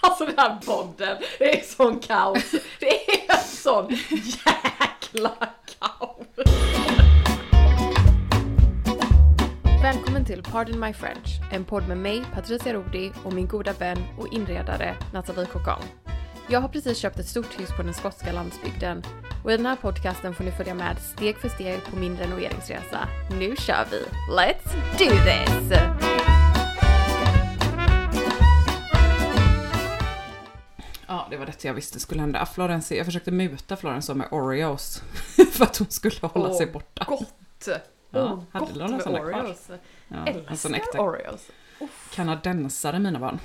Alltså den här podden, det är sån kaos. Det är en sån jäkla kaos. Välkommen till Pardon My French, en podd med mig, Patricia Rodi och min goda vän och inredare Nathalie Cocan. Jag har precis köpt ett stort hus på den skotska landsbygden och i den här podcasten får ni följa med steg för steg på min renoveringsresa. Nu kör vi! Let's do this! Ja, det var det jag visste skulle hända. Florence, jag försökte muta Florence med Oreos för att hon skulle hålla sig borta. Gott! Ja, Åh, hade gott några med? Oreos. Ja, Älskar äkta Oreos. kanadensare mina barn.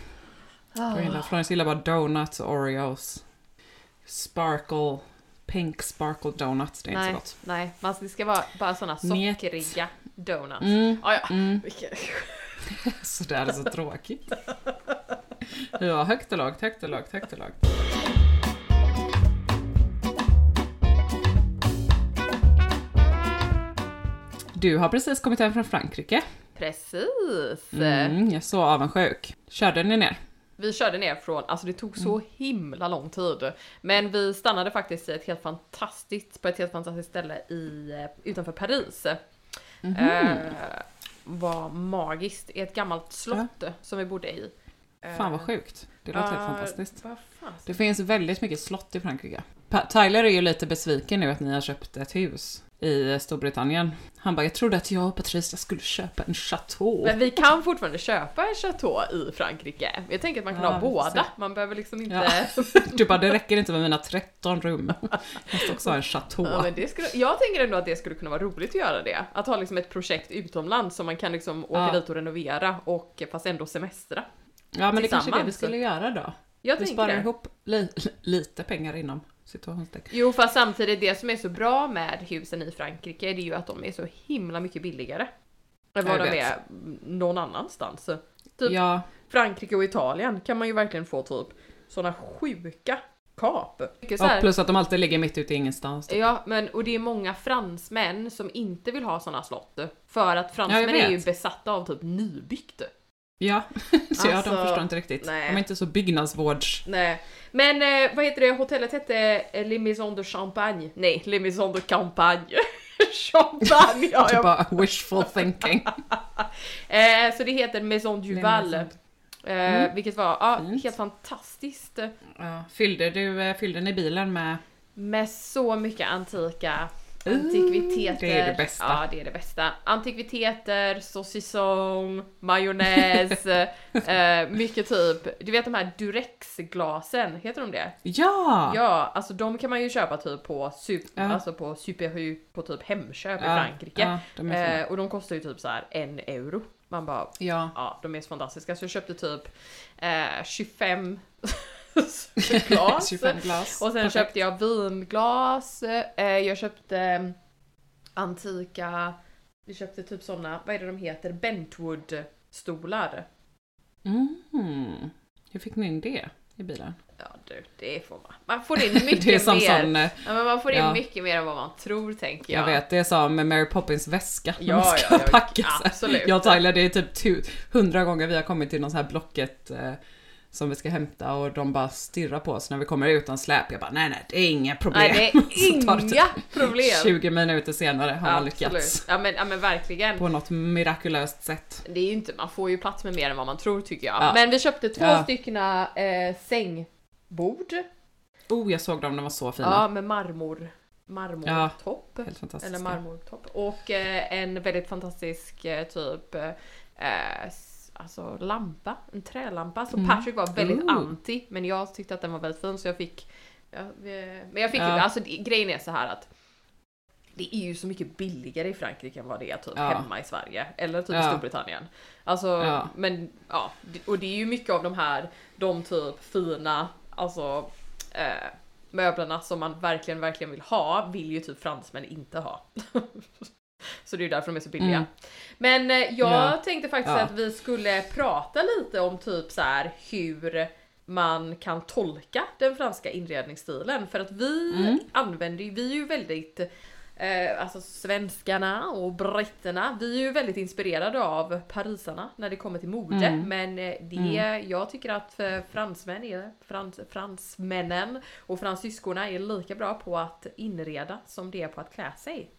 Ah. Jag gillar, Florence gillar bara donuts och Oreos. Sparkle, pink sparkle donuts, det är inte så Nej, gott. nej, man, det ska vara bara såna Njet. sockriga donuts. Mm, Ah, ja. mm. Vilken- Så det är så tråkigt. Ja, högt och lågt, högt och lågt, högt och lågt. Du har precis kommit hem från Frankrike. Precis! Mm, jag är så avundsjuk. Körde ni ner? Vi körde ner från, alltså det tog så himla lång tid. Men vi stannade faktiskt i ett helt fantastiskt, på ett helt fantastiskt ställe i, eh, utanför Paris. Eh, var magiskt, i ett gammalt slott som vi bodde i. Fan vad sjukt. Det låter helt Eh, fantastiskt. Det finns väldigt mycket slott i Frankrike. Pa- Tyler är ju lite besviken nu att ni har köpt ett hus i Storbritannien. Han bara, jag trodde att jag och Patricia skulle köpa en chateau. Men vi kan fortfarande köpa en chateau i Frankrike. Jag tänker att man kan Ja, ha båda. se. Man behöver liksom inte... Ja. Du bara, det räcker inte med mina 13 rum. Jag måste också ha en chateau. Ja, men det skulle, jag tänker ändå att det skulle kunna vara roligt att göra det. Att ha liksom ett projekt utomlands som man kan liksom åka Ja. dit och renovera och fast ändå semestra. Ja, men det kanske är det vi skulle göra då. Jag Vi sparar det. ihop li- lite pengar inom situationstecken. Jo fast samtidigt det som är så bra med husen i Frankrike det är ju att de är så himla mycket billigare. Än vad de är någon annanstans. Typ Ja, Frankrike och Italien kan man ju verkligen få typ såna sjuka kap. Så här- plus att de alltid ligger mitt ute i ingenstans. typ. Ja, men och det är många fransmän som inte vill ha såna slott. För att Ja, fransmän jag är ju besatta av typ nybyggt. Ja, så ja, Alltså, de förstår inte riktigt. nej. De är inte så byggnadsvårds... Nej. Men eh, vad heter det, hotellet hette eh, Les Maisons de Champagne. Nej, Les Maisons de Campagne. Champagne, ja, Typ jag... bara wishful thinking. eh, Så det heter Maison du Les Val. Maisons. Eh, vilket var Fint. helt fantastiskt. Ja, fyllde, du, eh, fyllde ni bilen med... Med så mycket antika antikviteter. det är det bästa. Ja, det är det bästa. Antikviteter, saucisson, majonnäs, eh, mycket typ, du vet de här Durex-glasen, heter de det? Ja! Ja, alltså de kan man ju köpa typ på, super, Ja. alltså på Superhu, på typ Hemköp i Ja, Frankrike. ja, eh, och de kostar ju typ så här en euro. Man bara, Ja. ja de är så fantastiska. Så jag köpte typ eh, 25 glas. 25 glas. Och sen Perfekt. köpte jag vinglas, eh, jag köpte antika, vi köpte typ såna, vad är det de heter, Bentwood-stolar. Mm. Hur fick ni in det i bilen? Ja du, det får man. Man får in mycket Det är som mer. sån... eh, Ja, men man får in ja. mycket mer än vad man tror tänker jag. Jag vet, det är som med Mary Poppins väska. Ja, man ska ja, ja, packa sig. absolut. Jag och Tyler, det är typ hundra gånger vi har kommit till någon sån här Blocket eh, som vi ska hämta och de bara stirrar på oss när vi kommer utan släp. Jag bara, nej nej, det är inga problem. Nej det är inga problem. 20 minuter senare har man lyckats. Ja men, ja men verkligen. På något mirakulöst sätt. Det är ju inte, man får ju plats med mer än vad man tror tycker jag. Ja. Men vi köpte två Ja. stycken eh, sängbord. Oh, jag såg dem, de var så fina. Ja, med marmor. Marmortopp. Fantastiska. Eller marmortopp. Och eh, en väldigt fantastisk eh, typ eh, alltså lampa. En trälampa. Så Patrick var väldigt Mm. Ooh. anti. Men jag tyckte att den var väldigt fin så jag fick ja, eh, Men jag fick Ja. alltså grejen är så här att det är ju så mycket billigare i Frankrike än vad det är typ Ja. hemma i Sverige. Eller typ i Ja. Storbritannien. Alltså, Ja. men ja. Och det är ju mycket av de här, de typ fina, alltså eh, möblerna som man verkligen, verkligen vill ha, vill ju typ fransmän inte ha. Så det är ju därför de är så billiga. Mm. Men eh, jag Ja. tänkte faktiskt Ja. att vi skulle prata lite om typ så här hur man kan tolka den franska inredningsstilen. För att vi Mm. använder ju, vi är ju väldigt Eh, alltså svenskarna och britterna, vi är ju väldigt inspirerade av parisarna när det kommer till mode. Mm. Men eh, det, jag tycker att för fransmän är, frans, fransmännen och fransyskorna är lika bra på att inreda som det är på att klä sig.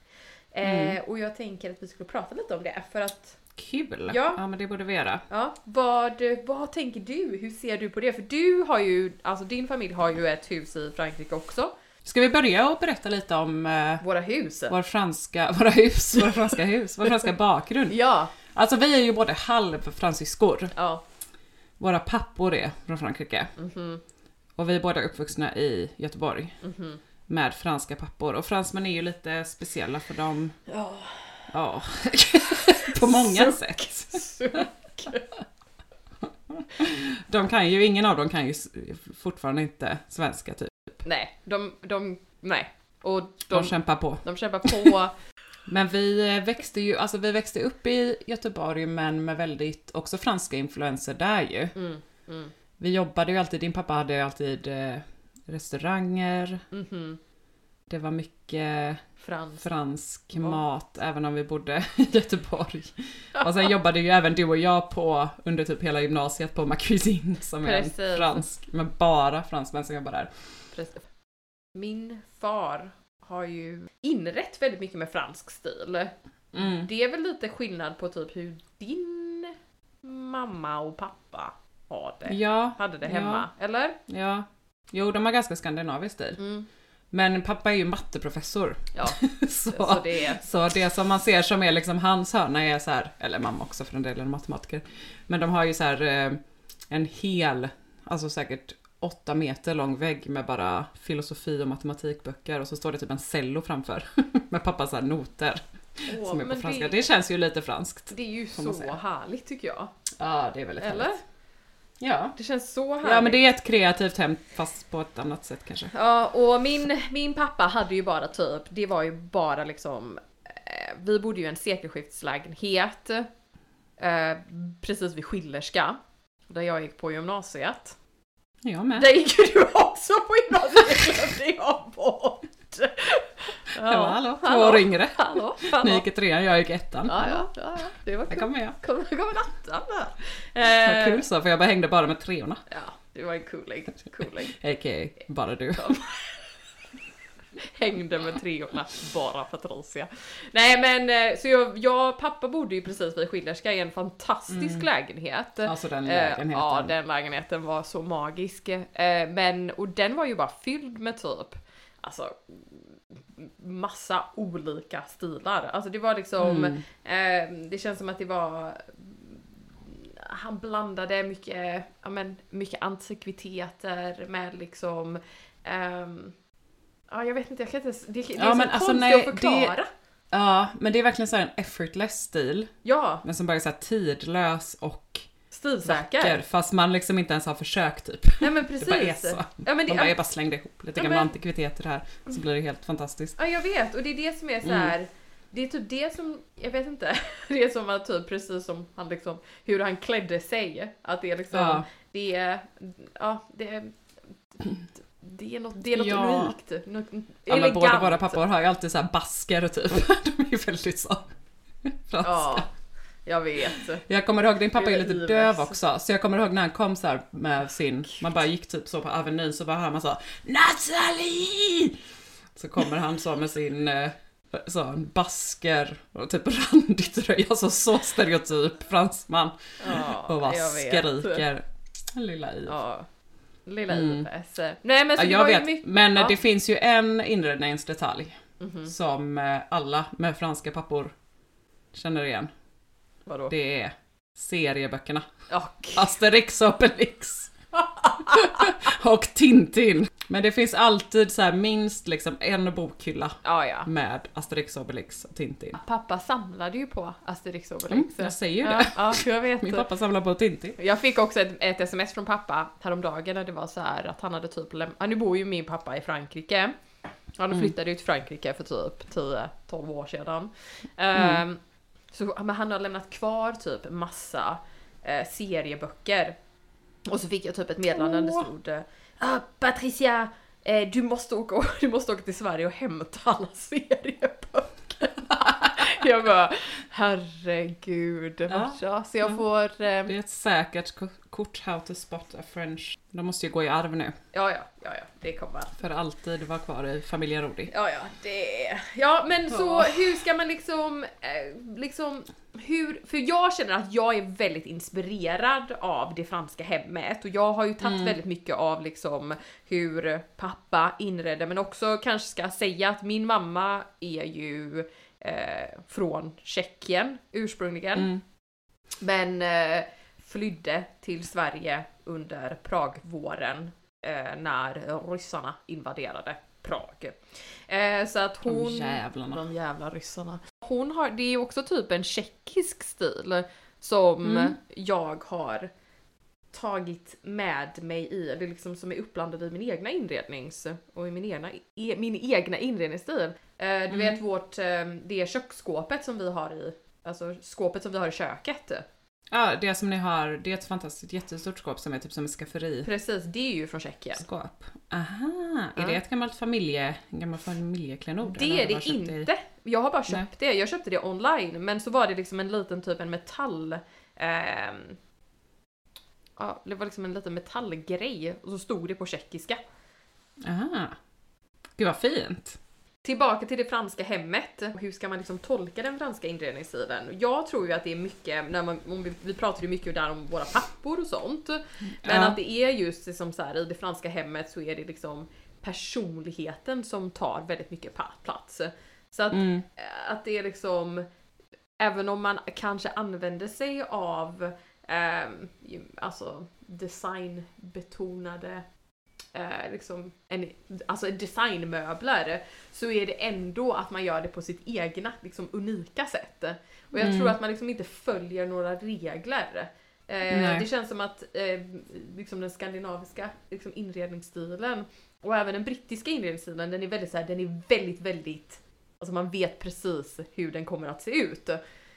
Eh, Mm. och jag tänker att vi skulle prata lite om det för att Kul! Ja. ja men det borde vi göra. Ja, vad, vad tänker du? Hur ser du på det? För du har ju, alltså din familj har ju ett hus i Frankrike också. Ska vi börja och berätta lite om eh, Våra hus. vår franska, våra hus, våra franska hus, vår franska bakgrund? Ja, Alltså vi är ju både halvfransyskor. ja. Våra pappor är från Frankrike. Mhm. Och vi är båda uppvuxna i Göteborg. Mhm. Med franska pappor. Och fransmän är ju lite speciella för dem. Ja. Ja. på många sätt. De kan ju, ingen av dem kan ju fortfarande inte svenska typ. Nej, de, de, nej. Och De, de, kämpar på. de kämpar på. Men vi eh, växte ju, alltså vi växte upp i Göteborg men med väldigt också franska influenser där ju. Mm, mm, Vi jobbade ju alltid, din pappa hade ju alltid restauranger. mhm. Det var mycket Frans. fransk Ja. mat även om vi bodde i Göteborg. Och sen jobbade ju även du och jag på under typ hela gymnasiet på Ma Cuisine som är en Precis. fransk, men bara fransmän som jobbar där. Precis. Min far har ju inrett väldigt mycket med fransk stil. Mm. Det är väl lite skillnad på typ hur din mamma och pappa har det. Ja, Hade det hemma, eller? ja. Jo, de har ganska skandinavisk stil. Mm. Men pappa är ju matteprofessor. Ja, Så, så det är... så det som man ser som är liksom hans hörna är så här, eller mamma också för en del är matematiker. Men de har ju så här eh, en hel, alltså säkert åtta meter lång vägg med bara filosofi och matematikböcker och så står det typ en cello framför med pappas här noter Åh, som är på franska. det, Det känns ju lite franskt. det är ju så härligt tycker jag. Ja, det är väldigt Eller? härligt. Ja. Det känns så härligt. ja, men det är ett kreativt hem fast på ett annat sätt kanske. Ja, och min, min pappa hade ju bara typ, det var ju bara liksom, eh, vi bodde ju i en sekelskiftslägenhet eh, precis vid Schillerska, där jag gick på gymnasiet. Jag med. Där gick ju du också på gymnasiet, glömde jag bort. Ja, hallå, två år yngre. Hallå, hallå. Ni gick i trean, jag gick i ettan. Ja, ja, ja, ja, det var kul. jag. Kom, kom en attan där. Vad Eh, kul så, för jag bara hängde bara med treorna. Ja, det var en cooling, cooling. A.k.a. bara du. Hängde med treorna, bara Patricia. Nej men eh, så jag, jag pappa bodde ju precis vid Schillerska i en fantastisk lägenhet. Alltså den Eh, lägenheten. Ja, den lägenheten var så magisk. Eh, Men, och den var ju bara fylld med typ, alltså massa olika stilar. Alltså det var liksom, Mm. eh, det känns som att det var han blandade mycket, ja men, mycket antikviteter med liksom ehm, Ja jag vet inte, jag kan inte, det, det är Ja, så men alltså, konstigt nej, att förklara. Ja, men det är verkligen så här en effortless stil. Ja, Men som bara är så här tidlös och stilsäker. vacker. Fast man liksom inte ens har försökt typ. Nej men Det precis. bara är så. Ja, men det, Man bara, jag bara slängde ihop lite Ja, gamla men- antikviteter här. Så blir det helt fantastiskt. Ja jag vet och det är det som är så här. Det är typ det som, jag vet inte, det är som att typ precis som han liksom, hur han klädde sig. Att det är liksom, Ja. det är, ja det är, det är något, det är något Ja. unikt. Något Ja, men båda elegant. våra pappor har ju alltid så här basker typ. De är ju väldigt så franska. Ja, jag vet. Jag kommer ihåg, din pappa är lite döv också, så jag kommer ihåg när han kom så här med sin, man bara gick typ så på Avenyn så bara hör man så Nathalie! Så kommer han så med sin eh, så en basker och typ randig tröja, alltså så stereotyp fransman. Ja, Och bara skriker. Lilla Ives. Ja. Lilla Mm. Nej men så Ja, jag vet, mycket, men ja. det finns ju en inredningsdetalj Mhm. som eh, alla med franska pappor känner igen. Vadå? Det är serieböckerna. Ja, Asterix och Obelix. och Tintin. Men det finns alltid så här minst liksom en bokhylla Ja, ja. med Asterix, Obelix och Tintin. Pappa samlade ju på Asterix och Mm, Obelix. jag säger ju ja, det. Ja, jag vet. Min pappa samlar på Tintin. Jag fick också ett, ett sms från pappa häromdagen när det var så här att han hade typ läm- ja, nu bor ju min pappa i Frankrike. Han flyttade ju till Frankrike för typ 10-12 år sedan. Ehm, så, men han har lämnat kvar typ massa eh, serieböcker. Och så fick jag typ ett meddelande där det stod eh, ah, Patricia, eh, du, måste åka, du måste åka till Sverige och hämta alla serieböcker. jag bara, herregud. Ja. Så jag får... Eh, Det är ett säkert ko- kort How to spot a French. De måste ju gå i arv nu. Ja, ja, ja, ja, det kommer. För alltid vara kvar i familjen Rodi. Ja, ja, det är... Ja, men så Ja. hur ska man liksom, eh, liksom, hur, för jag känner att jag är väldigt inspirerad av det franska hemmet och jag har ju tagit väldigt mycket av liksom hur pappa inredde men också kanske ska säga att min mamma är ju eh, från Tjeckien ursprungligen. Men eh, flydde till Sverige under Pragvåren eh, när ryssarna invaderade Prag. Eh, så att De hon... jävlarna. De jävla ryssarna. Hon har, det är också typ en tjeckisk stil som Mm. jag har tagit med mig i, det är liksom som är uppblandad i min egna inrednings och i min egna, e, min egna inredningsstil. Eh, du vet vårt, eh, det köksskåpet som vi har i, alltså skåpet som vi har i köket. Ja, det som ni har, det är ett fantastiskt jättestort skåp som är typ som ett skafferi. Precis, det är ju från Tjeckien. Skåp. Aha, är Ja. det ett gammalt familje, en gammal familjeklenod? Det är det inte. Jag har bara köpt Nej. det. Jag köpte det online men så var det liksom en liten typ en metall... ehm, ja, det var liksom en liten metallgrej och så stod det på tjeckiska. Aha. Gud vad fint. Tillbaka till det franska hemmet. Hur ska man liksom tolka den franska inredningsstilen? Jag tror ju att det är mycket, när man, vi, pratar ju mycket där om våra pappor och sånt. Men Ja. att det är just som så här, i det franska hemmet så är det liksom personligheten som tar väldigt mycket plats. Så att, Mm. att det är liksom, även om man kanske använder sig av ju- alltså designbetonade eh, liksom en, alltså designmöbler så är det ändå att man gör det på sitt egna liksom unika sätt. Och jag tror att man liksom inte följer några regler. Eh, det känns som att eh, liksom den skandinaviska liksom inredningsstilen och även den brittiska inredningsstilen den är väldigt så här, den är väldigt väldigt Alltså man vet precis hur den kommer att se ut.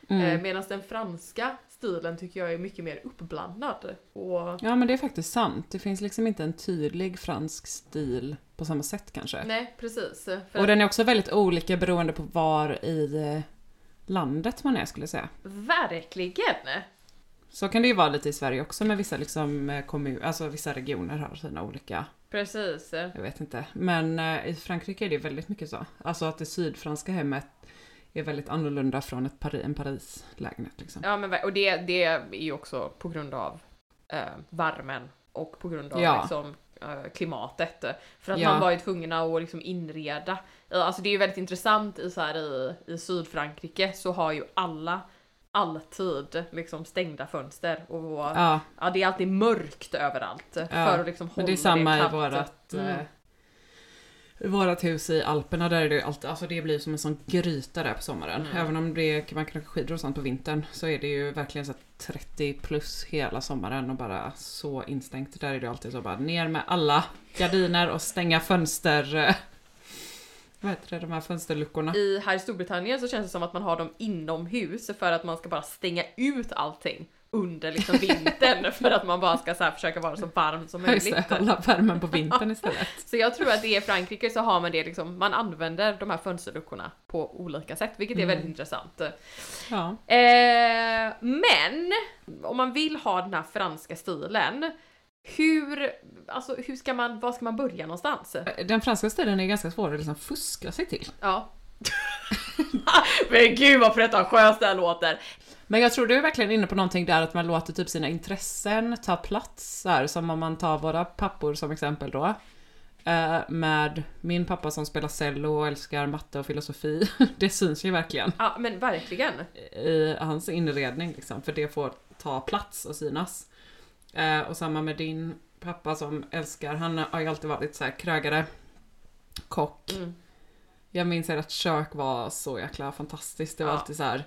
Mm. Eh, Medan den franska stilen tycker jag är mycket mer uppblandad. Och Ja men det är faktiskt sant. Det finns liksom inte en tydlig fransk stil på samma sätt kanske. nej precis. För Och den är också väldigt olika beroende på var i eh, landet man är skulle jag säga. Verkligen! Så kan det ju vara lite i Sverige också med vissa liksom eh, kommun, alltså vissa regioner har sina olika, Precis. jag vet inte. Men eh, i Frankrike är det väldigt mycket så. Alltså att det sydfranska hemmet är väldigt annorlunda från ett Pari, en Paris-lägenhet liksom. Ja men och det, det är ju också på grund av eh, värmen och på grund av Ja. liksom, eh, klimatet. För att Ja. man var ju tvungen att liksom inreda. Eh, Alltså det är ju väldigt intressant i, så här, i, i Sydfrankrike så har ju alla alltid liksom stängda fönster och ja. Ja, det är alltid mörkt överallt för att liksom hålla men det är samma i kallt. vårat, Mm. Vårat hus i Alperna där är det alltid, alltså det blir som en sån gryta där på sommaren. Mm. Även om det, man kan åka skidor och sånt på vintern så är det ju verkligen så att 30 plus hela sommaren och bara så instängt. Där är det alltid så bara ner med alla gardiner och stänga fönster... eh, Vad heter det, de här fönsterluckorna? I, här i Storbritannien så känns det som att man har dem inomhus för att man ska bara stänga ut allting under liksom vintern för att man bara ska så försöka vara så varm som just möjligt. det, hålla värmen på vintern istället. Så jag tror att det i Frankrike så har man det liksom, man använder de här fönsterluckorna på olika sätt, vilket är Mm. väldigt intressant. Ja. Eh, men om man vill ha den här franska stilen, hur, alltså hur ska man, var ska man börja någonstans? Den franska stilen är ganska svår att liksom fuska sig till. Ja. men gud vad pretentiöst det här låter! Men jag tror du är verkligen inne på någonting där att man låter typ sina intressen ta plats här, som om man tar våra pappor som exempel då. Eh, med min pappa som spelar cello och älskar matte och filosofi. Det syns ju verkligen Ja men verkligen. i hans inredning liksom, för det får ta plats och synas. Eh, och samma med din pappa som älskar, han har ju alltid varit så här krögare, kock. Mm. Jag minns att kök var så jäkla fantastiskt. Det var Ja. alltid så här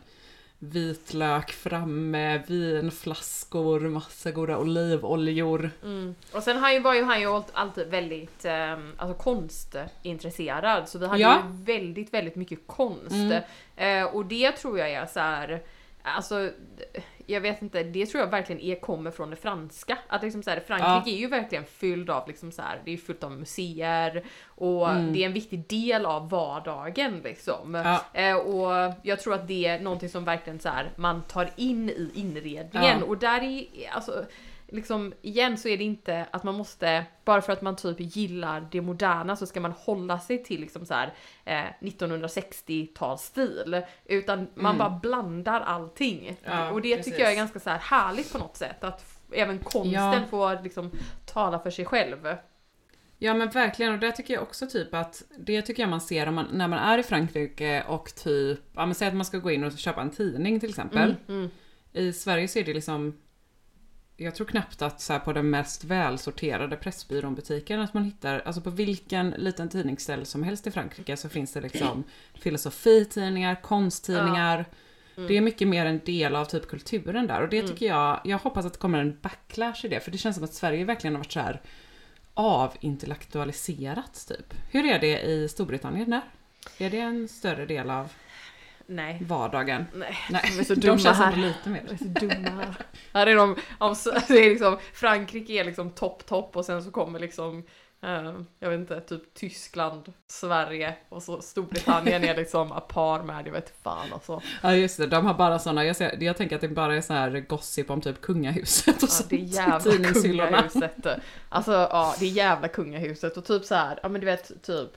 vitlök framme, vinflaskor, massa goda olivoljor. Mm. Och sen har ju, var ju han ju alltid väldigt um, alltså konstintresserad så vi hade Ja. ju väldigt, väldigt mycket konst. Mm. Eh, och det tror jag är så här. Alltså, jag vet inte, det tror jag verkligen är, kommer från det franska. Att liksom så här, Frankrike är ju verkligen fylld av, liksom så här, det är fullt av museer och Mm. det är en viktig del av vardagen liksom. Ja. Eh, och jag tror att det är någonting som verkligen så här, man tar in i inredningen Ja. och där är alltså liksom igen så är det inte att man måste, bara för att man typ gillar det moderna så ska man hålla sig till liksom så här eh, 1960-talsstil. Utan man bara blandar allting. Mm. Ja, och det precis. tycker jag är ganska så här härligt på något sätt. Att även konsten Ja. får liksom tala för sig själv. Ja men verkligen och det tycker jag också typ att det tycker jag man ser om man, när man är i Frankrike och typ, ja men säg att man ska gå in och köpa en tidning till exempel. Mm, I Sverige så är det liksom jag tror knappt att så på den mest välsorterade Pressbyrån-butiken att man hittar, alltså på vilken liten tidningsställ som helst i Frankrike så finns det liksom filosofitidningar, konsttidningar. Det är mycket mer en del av typ kulturen där och det tycker jag, jag hoppas att det kommer en backlash i det för det känns som att Sverige verkligen har varit så här avintellektualiserat typ. Hur är det i Storbritannien där? Är det en större del av Nej. vardagen? Nej, Nej, de är så de dumma känns här. lite mer. De är så dumma här. Här är de, om, det är liksom, Frankrike är liksom topp topp och sen så kommer liksom eh, jag vet inte, typ Tyskland, Sverige och så Storbritannien är liksom a par med, jag vet fan alltså. Ja just det, de har bara såna, jag, ser, jag tänker att det bara är så här gossip om typ kungahuset och Ja, sånt det jävla kungahuset. Alltså ja, det jävla kungahuset och typ så här, ja men du vet typ,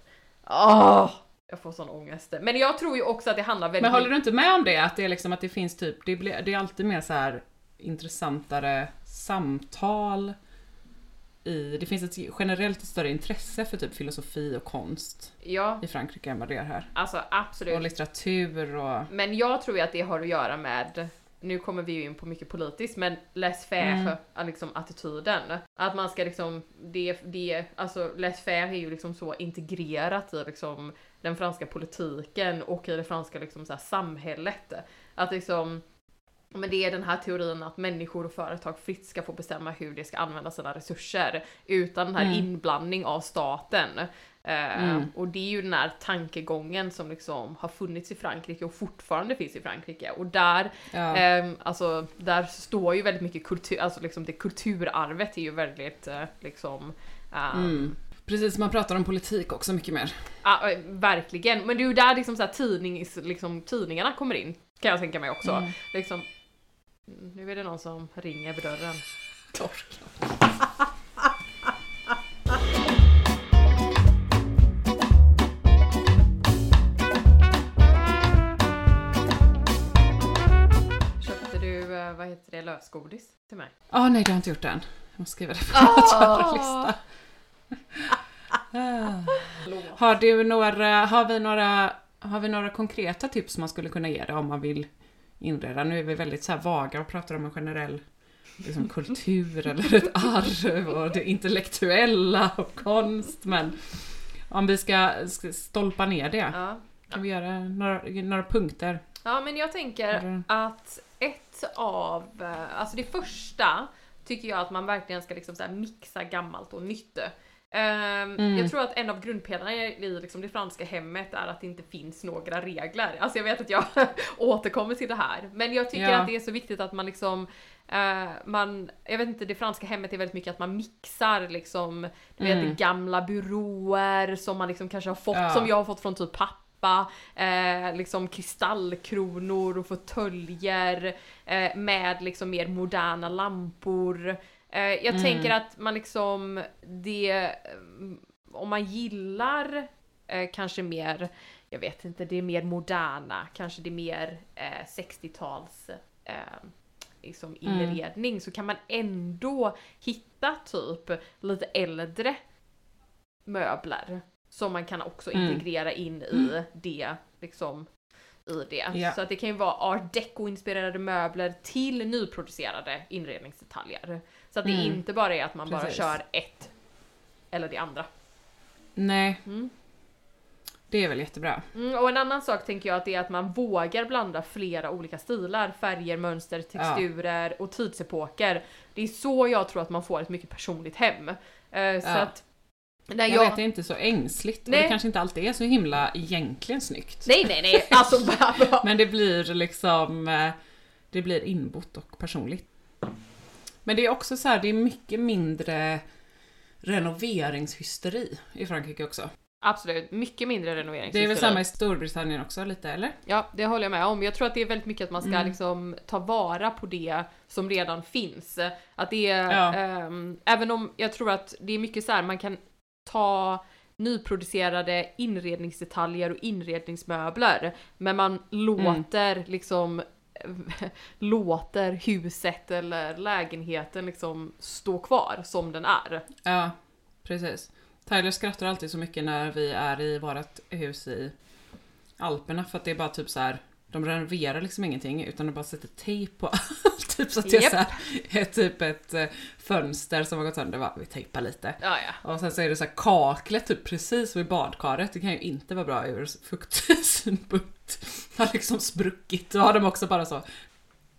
åh! Jag får sån ångest. Men jag tror ju också att det handlar väldigt Men håller du inte med om det? Att det är liksom att det finns typ, det, blir, det är alltid mer så här intressantare samtal i, det finns ett generellt större intresse för typ filosofi och konst Ja, i Frankrike än vad det är här. alltså absolut. Och litteratur och... Men jag tror ju att det har att göra med, nu kommer vi ju in på mycket politiskt, men laissez-faire, liksom attityden. Att man ska liksom, det, det, alltså laissez-faire är ju liksom så integrerat i liksom den franska politiken och i det franska liksom så här samhället. Att liksom, men det är den här teorin att människor och företag fritt ska få bestämma hur de ska använda sina resurser utan den här Mm. inblandning av staten. Eh, Mm. Och det är ju den här tankegången som liksom har funnits i Frankrike och fortfarande finns i Frankrike. Och där, Ja. ehm, alltså, där står ju väldigt mycket kultur, alltså liksom det kulturarvet är ju väldigt eh, liksom ehm, Mm. Precis, man pratar om politik också mycket mer. Ja, eh, verkligen. Men det är ju där liksom så tidnings, liksom, tidningarna kommer in. Kan jag tänka mig också. Mm. Liksom, nu är det någon som ringer vid dörren. Tork. Köpte du, eh, vad heter det, lösgodis till mig? Ah, nej, det har jag inte gjort än. Jag måste skriva det på min lista. Har du några, har vi några, har vi några konkreta tips man skulle kunna ge dig om man vill inreda? Nu är vi väldigt så vaga och pratar om en generell liksom, kultur eller ett arv och det intellektuella och konst, men om vi ska, stolpa ner det, Ja. kan vi göra några, några punkter? Ja men jag tänker att ett av, eh, alltså det första tycker jag att man verkligen ska liksom mixa gammalt och nytt. Ehm, Mm. Jag tror att en av grundpelarna i liksom det franska hemmet är att det inte finns några regler. Alltså jag vet att jag återkommer till det här, men jag tycker Ja. att det är så viktigt att man liksom eh, man, jag vet inte, det franska hemmet är väldigt mycket att man mixar liksom, du Mm. vet gamla byråer som man liksom kanske har fått, Ja. som jag har fått från typ pappa, eh, liksom kristallkronor och fåtöljer eh, med liksom mer moderna lampor. Eh, jag Mm. tänker att man liksom, det, eh, om man gillar eh, kanske mer, jag vet inte, det är mer moderna, kanske det är mer eh, 60-tals eh, liksom Mm. inredning så kan man ändå hitta typ lite äldre möbler som man kan också Mm. integrera in i det liksom i det. Ja. Så att det kan ju vara art deco-inspirerade möbler till nyproducerade inredningsdetaljer. Så att det Mm. inte bara är att man Precis. bara kör ett eller det andra. Nej. Mm. Det är väl jättebra. Mm, och en annan sak tänker jag att det är att man vågar blanda flera olika stilar, färger, mönster, texturer och tidsepoker. Det är så jag tror att man får ett mycket personligt hem. Eh, så Ja. att... När Jag, vet, det är inte så ängsligt Nej. och det kanske inte alltid är så himla egentligen snyggt. Nej nej nej, alltså bara... Men det blir liksom, eh, det blir inbott och personligt. Men det är också så här, det är mycket mindre renoveringshysteri i Frankrike också. Absolut, mycket mindre renovering. Det är väl samma i Storbritannien också lite, eller? Ja, det håller jag med om. Jag tror att det är väldigt mycket att man ska Mm. liksom ta vara på det som redan finns. Att det är, Ja. ehm, även om jag tror att det är mycket så här, man kan ta nyproducerade inredningsdetaljer och inredningsmöbler, men man låter liksom låter huset eller lägenheten liksom stå kvar som den är. Ja, precis. Tyler skrattar alltid så mycket när vi är i vårt hus i Alperna för att det är bara typ så här. De renoverar liksom ingenting utan de bara sätter tejp på allt. typ så att det är så här, är typ ett eh, fönster som har gått sönder. Va, Vi tejpar lite. Ja, ja. Och sen så är det så här kaklet typ precis vid badkaret. Det kan ju inte vara bra ur fuktsynpunkt. Har liksom spruckit. Då har de också bara så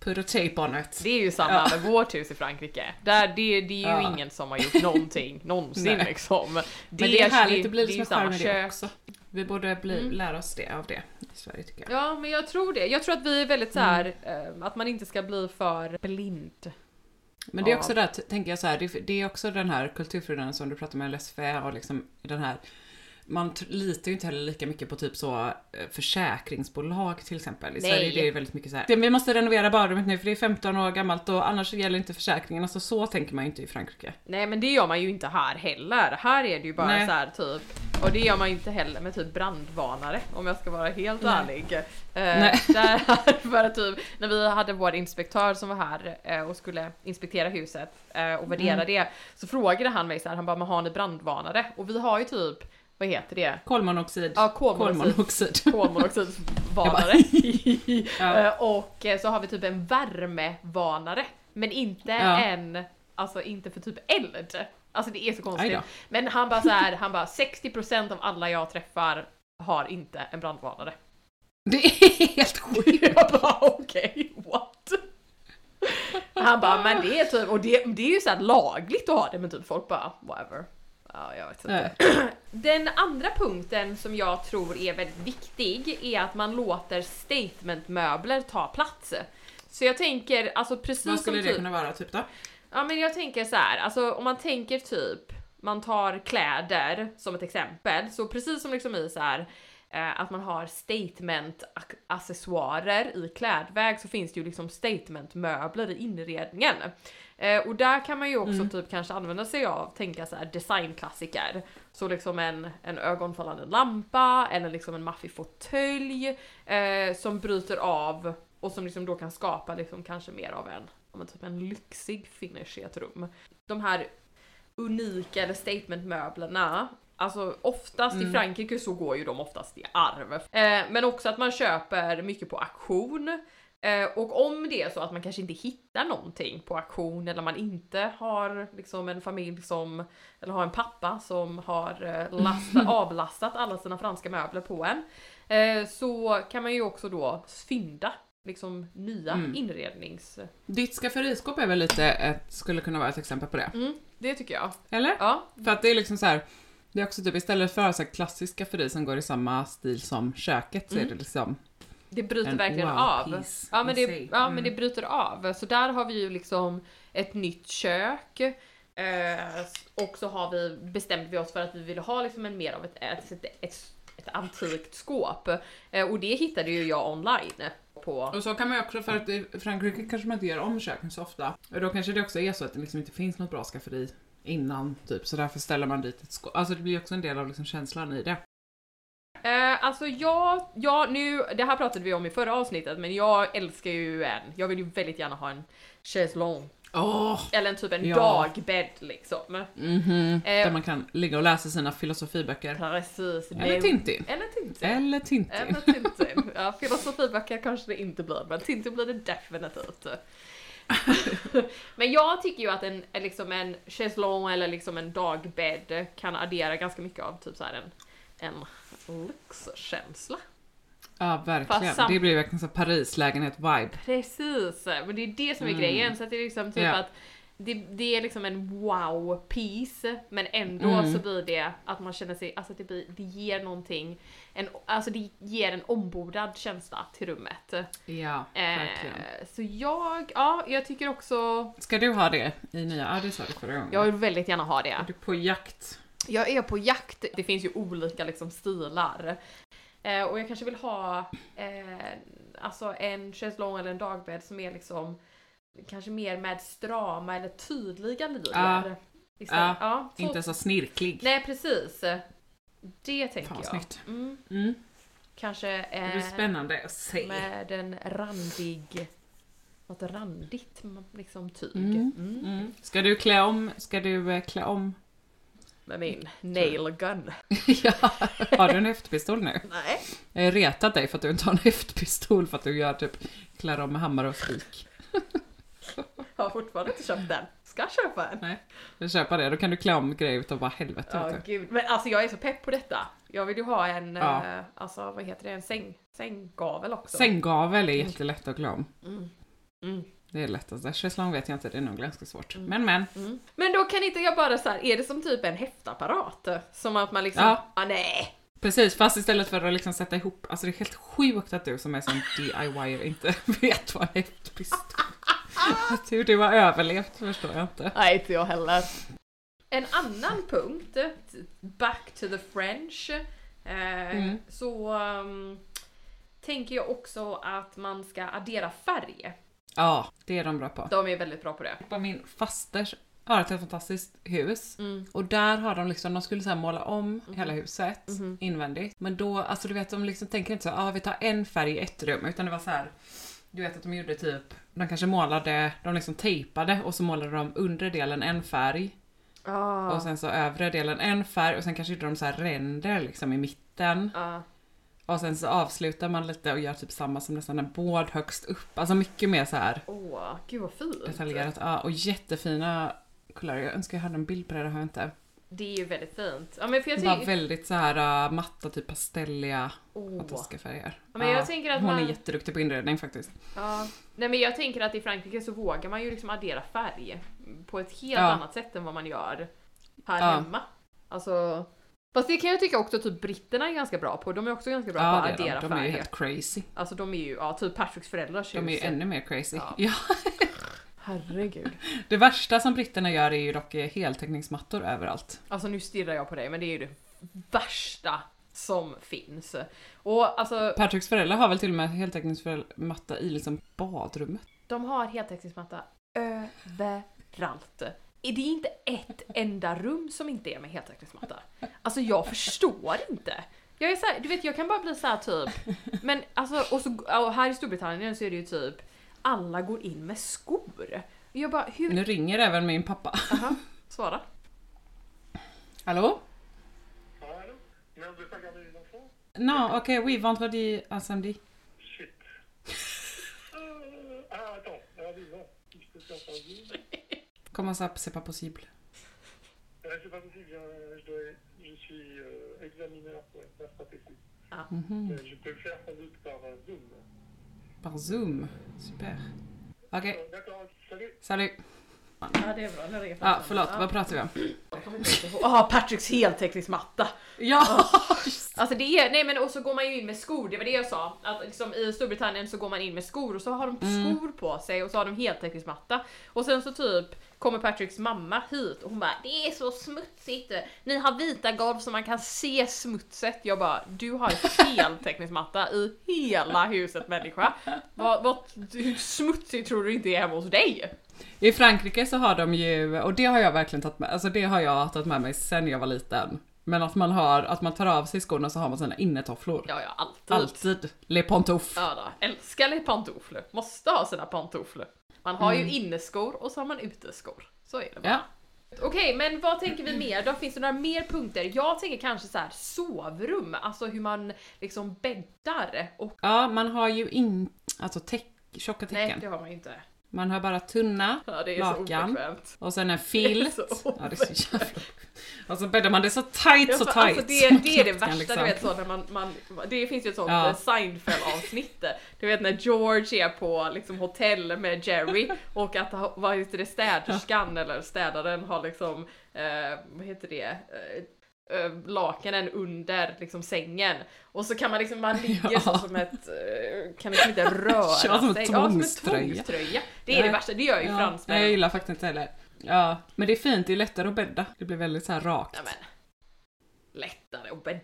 put a tape on it. Det är ju samma Ja. med vårt hus i Frankrike. Där, det, det är ju Ja. ingen som har gjort någonting någonsin Nej. liksom. Men det är härligt, det blir det är liksom charm samma det kök. också. Vi borde bli, Mm. lära oss det av det i Sverige tycker jag. Ja, men jag tror det. Jag tror att vi är väldigt så här, Mm. eh, att man inte ska bli för blind. Men det är Ja. också där, t- tänker jag så här, det, det är också den här kulturfriden som du pratar med LSF och liksom den här man litar ju inte heller lika mycket på typ så eh, försäkringsbolag till exempel. I Nej. Sverige är det väldigt mycket så här. "Det- Vi måste renovera badrummet nu för det är 15 år gammalt och annars gäller inte försäkringen. Alltså så tänker man ju inte i Frankrike. Nej, men det gör man ju inte här heller. Här är det ju bara Nej. så här typ, och det gör man ju inte heller med typ brandvarnare om jag ska vara helt Nej. ärlig. Eh, Nej. där, för att typ, när vi hade vår inspektör som var här eh, och skulle inspektera huset och värdera Mm. det, så frågade han mig så här, han bara, men har ni brandvarnare? Och vi har ju typ, vad heter det? Kolmonoxid. Ja, kolmonoxid. Kolmonoxid. kolmonoxidvarnare. Ja. Eh, och eh, så har vi typ en värmevarnare. Men inte Ja. en, alltså inte för typ eld. Alltså det är så konstigt. Men han bara så här, han bara 60% av alla jag träffar har inte en brandvarnare. Det är helt sjukt. Jag bara okej, what? Han bara men det är typ, och det, det är ju så här lagligt att ha det men typ folk bara whatever. Ja, jag vet inte. Den andra punkten som jag tror är väldigt viktig är att man låter statementmöbler ta plats. Så jag tänker, alltså precis Vad skulle som det typ, kunna vara typ då? Ja men jag tänker så här, alltså om man tänker typ, man tar kläder som ett exempel, så precis som liksom i så här eh, att man har statement ac- accessoarer i klädväg så finns det ju liksom statementmöbler i inredningen. Eh, och där kan man ju också typ kanske använda sig av, tänka så här designklassiker. Så liksom en, en ögonfallande lampa eller liksom en maffig fåtölj eh, som bryter av och som liksom då kan skapa liksom kanske mer av en, men typ en lyxig finish i ett rum. De här unika eller statementmöblerna Alltså oftast i Frankrike så går ju de oftast i arv. Eh, men också att man köper mycket på auktion. Eh, och om det är så att man kanske inte hittar någonting på auktion eller man inte har liksom en familj som, eller har en pappa som har eh, lasta, avlastat alla sina franska möbler på en. Eh, så kan man ju också då fynda liksom nya Mm. inrednings... Ditt skafferiskåp är väl lite ett, skulle kunna vara ett exempel på det? Mm, det tycker jag. Eller? Ja, För att det är liksom så här. Det är också typ istället för så här klassisk skafferi som går i samma stil som köket så är det liksom det bryter En verkligen wow av. Ja men, det, ja Mm. men det bryter av. Så där har vi ju liksom ett nytt kök. Eh, och så har vi, bestämde vi oss för att vi ville ha liksom en mer av ett, ett, ett, ett, ett antikt skåp. Eh, och det hittade ju jag online. På. Och så kan man ju också, för att i Frankrike kanske man inte gör om köken så ofta. Och då kanske det också är så att det liksom inte finns något bra skafferi innan, typ. Så därför ställer man dit ett skåp. Alltså det blir också en del av liksom känslan i det. Eh, alltså jag, jag, nu, det här pratade vi om i förra avsnittet men jag älskar ju en, jag vill ju väldigt gärna ha en chaiselong. Åh! Eller en typ en Ja. dagbädd liksom. Mhm. Eh, Där man kan ligga och läsa sina filosofiböcker. Precis. Eller Tintin. Eller Tintin. Eller Tintin. Eller Tintin. Ja, filosofiböcker kanske det inte blir, men Tintin blir det definitivt. men jag tycker ju att en, liksom en chaiselong eller liksom en dagbädd kan addera ganska mycket av typ så här en, en lyxkänsla. Ja, verkligen. Sam- Det blir verkligen så Paris-lägenhet-vibe. Precis, men det är det som är grejen. Så att det är liksom typ Ja. att det, det är liksom en wow-piece, men ändå Mm. så blir det att man känner sig, alltså det, blir, det ger någonting, en, alltså det ger en ombordad känsla till rummet. Ja, verkligen. Eh, så jag, ja, jag tycker också, Ska du ha det i nya? Ja, det sa du förra gången. jag vill väldigt gärna ha Är det. du på jakt? Jag är på jakt, det finns ju olika liksom stilar. Eh, och jag kanske vill ha eh, alltså en chaiselong eller en dagbädd som är liksom kanske mer med strama eller tydliga linjer. Ja. Istället. Ja, Ja, så- Inte så snirklig. Nej precis. Det tänker Fan, jag. snyggt. Mm, Mm. kanske Det blir eh, spännande att se. med en randig, något randigt liksom tyg. Mm. Mm. Mm. Ska du klä om? Ska du eh, klä om? Med min nail gun. ja. Har du en häftpistol nu? Nej. Jag har retat dig för att du inte har en häftpistol för att du gör typ klär om med hammare och spik. Har fortfarande inte köpt den. Ska köpa en. Nej, jag köper det. Då kan du klä om grejer utav bara helvete. Ja, du. gud. Men alltså jag är så pepp på detta. Jag vill ju ha en, Ja. eh, alltså vad heter det, en säng, sänggavel också. Sänggavel är jättelätt att klä om. Mm. Mm. Det är lättaste. Schäslong vet jag inte, det är nog ganska svårt. Men men. Mm. Men då kan inte jag bara så här, är det som typ en häftapparat? Som att man liksom, Ja. ah, nej. Precis, fast istället för att liksom sätta ihop, alltså det är helt sjukt att du som är sån DIY inte vet vad en häftpistol Hur du har överlevt förstår jag inte. Nej, inte jag heller. En annan punkt, back to the French, eh, Mm. så um, tänker jag också att man ska addera färg. Ja, det är de bra på. De är väldigt bra på det. På min fasters har ett helt fantastiskt hus. Och där har de liksom, de skulle så måla om hela huset invändigt. Men då, alltså du vet de liksom tänker inte så, ja ah, vi tar en färg i ett rum. Utan det var så här. Du vet att de gjorde typ, de kanske målade, de liksom tejpade och så målade de undre delen en färg. Ah. Och sen så övre delen en färg och sen kanske gjorde de så ränder liksom i mitten. Ah. Och sen så avslutar man lite och gör typ samma som nästan en båd högst upp. Alltså mycket mer så här Åh, gud vad fint. detaljerat. Ja, och jättefina kulörer. Jag önskar jag hade en bild på det, det har jag inte. Det är ju väldigt fint. Ja men för jag Bara tänker... väldigt så här uh, matta, typ pastelliga, Åh. fantastiska färger. Ja, men jag tänker att hon man- är jätteduktig på inredning faktiskt. Ja. Nej men jag tänker att i Frankrike så vågar man ju liksom addera färg på ett helt Ja. annat sätt än vad man gör här Ja. hemma. Alltså... Fast det kan jag tycka också typ britterna är ganska bra på. De är också ganska bra på Ja, att det är addera de. De är ju helt crazy. Alltså de är ju, ja typ Patricks föräldrars De är ju ännu mer crazy. Ja. Ja. Herregud. Det värsta som britterna gör är ju dock heltäckningsmattor överallt. Alltså nu stirrar jag på dig men det är ju det värsta som finns. Och alltså Patricks föräldrar har väl till och med heltäckningsmatta i liksom badrummet. de har heltäckningsmatta överallt. Är det inte ett enda rum som inte är med heltäckningsmatta? Alltså jag förstår inte. Jag är så här, du vet jag kan bara bli så här typ, men alltså och, så, och här i Storbritannien så är det ju typ alla går in med skor. Jag bara, hur... Nu ringer även min pappa. Aha, svara. Hallå? Non, ok, oui, vendredi samedi. Shit. Euh, ah, attends. Ah oui, non. Si je peux faire par Zoom. Comment ça, c'est pas possible? Euh, c'est pas possible, je, je, dois, je suis euh, examineur pour être stratégiste. Ah. Mhm. Euh, je peux le faire sans doute par euh, Zoom. Par Zoom? Super. Ok, Euh, D'accord, salut salut. Ja det är bra, nu ringer Ja, förlåt, vad pratar vi om? Ah, Patricks heltäckningsmatta! Ja! Alltså det är, nej men och så går man ju in med skor, det var det jag sa. Att liksom i Storbritannien så går man in med skor och så har de skor på sig och så har de heltäckningsmatta. Och sen så typ kommer Patricks mamma hit och hon bara Det är så smutsigt, ni har vita golv så man kan se smutset. Jag bara Du har heltäckningsmatta i hela huset människa. Vad, vad, hur smutsigt tror du inte är hemma hos dig? I Frankrike så har de ju, och det har jag verkligen tagit med, alltså det har jag tagit med mig sen jag var liten. Men att man har, att man tar av sig skorna så har man sina innetofflor. Ja, ja alltid. Alltid. Le pantouf. Ja då, älskar les pantoufler. Måste ha sina pantoufler. Man har ju inneskor och så har man uteskor. Så är det bara. Ja. Okej, men vad tänker vi mer? Då finns det några mer punkter? Jag tänker kanske så här sovrum, alltså hur man liksom bäddar. Och Ja, man har ju inte, alltså täck, tjocka nej, täcken. det har man ju inte. Man har bara tunna Ja, det är så lakan. Och sen en filt. Så ja, det är så jävla... Och så bäddar man det så tight, Ja, så för tight. Alltså det, det är det värsta liksom- du vet så när man, man det finns ju ett sånt Ja. ja. Seinfeld-avsnitt. Du vet när George är på liksom hotell med Jerry och att vad heter det städerskan eller städaren har liksom, eh, vad heter det, eh, lakanen under liksom sängen och så kan man liksom, man ligger Ja. så som ett, eh, kan liksom inte röra Ja, som en sig. tvångströja. tvångströja. Det är Ja. det värsta, det gör ju Ja, fransmän. jag gillar faktiskt inte heller. Ja, men det är fint, det är lättare att bädda. Det blir väldigt så här rakt. Ja, lättare att bädda.